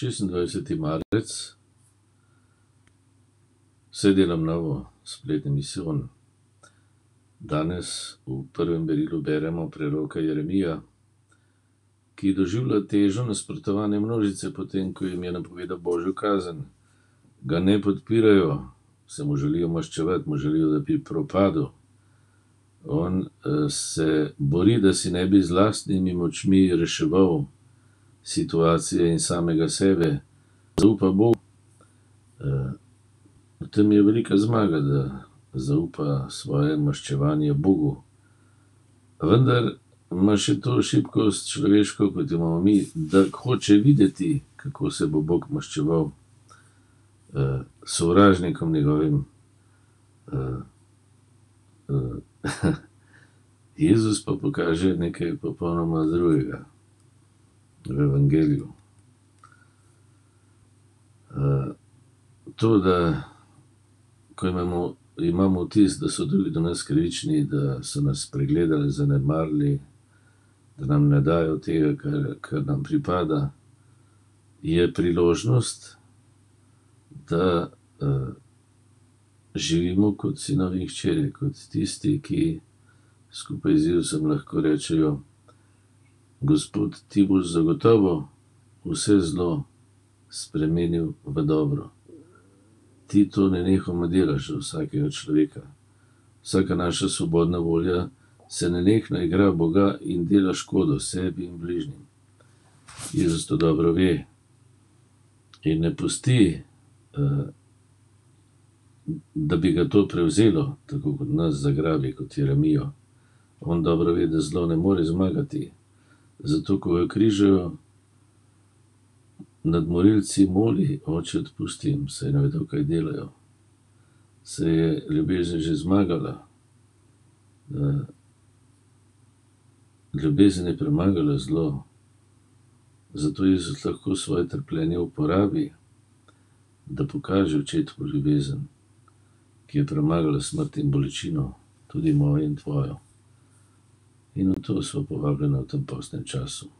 26. marec, vse delam novo spletno misijo. Danes v prvem berilu beremo preroka Jeremija, ki doživlja težo nasprotovanja množice, potem ko jim je napovedal božjo kazen. Ga ne podpirajo, se mu želijo maščevati, mu želijo, da bi propadel. On se bori, da si ne bi z lastnimi močmi reševal situacije in samega sebe, zaupa Bogu. V tem je velika zmaga, da zaupa svoje maščevanje Bogu. Vendar ima še to šibkost človeško, kot jo imamo mi, da hoče videti, kako se bo Bog maščeval sovražnikom njegovim. Jezus pa pokaže nekaj popolnoma drugega v evangeliju. To, da ko imamo, imamo vtis, da so drugi do nas krivični, da so nas spregledali, zanemarili, da nam ne dajo tega, kar, kar nam pripada, je priložnost, da živimo kot sinovi in hčere, kot tisti, ki skupaj z Jezusom lahko rečejo: "Gospod, ti boš zagotovo vse zlo spremenil v dobro." Ti to nenehoma delaš za vsakega človeka. Vsaka naša svobodna volja se nenehno igra Boga in dela škodo sebi in bližnjim. Jezus to dobro ve in ne pusti, da bi ga to prevzelo, tako kot nas zagrabi, kot Jeremijo. On dobro ve, da zlo ne more zmagati, zato ko ga križajo, nad morilci moli: "Oče, odpusti jim, saj ne vedo, kaj delajo." Saj je ljubezen že zmagala. Ljubezen je premagala zlo. Zato Jezus lahko svoje trpljenje uporabi, da pokaže očetovo ljubezen, ki je premagala smrt in bolečino, tudi mojo in tvojo. In v to sva povabljena v tem postnem času.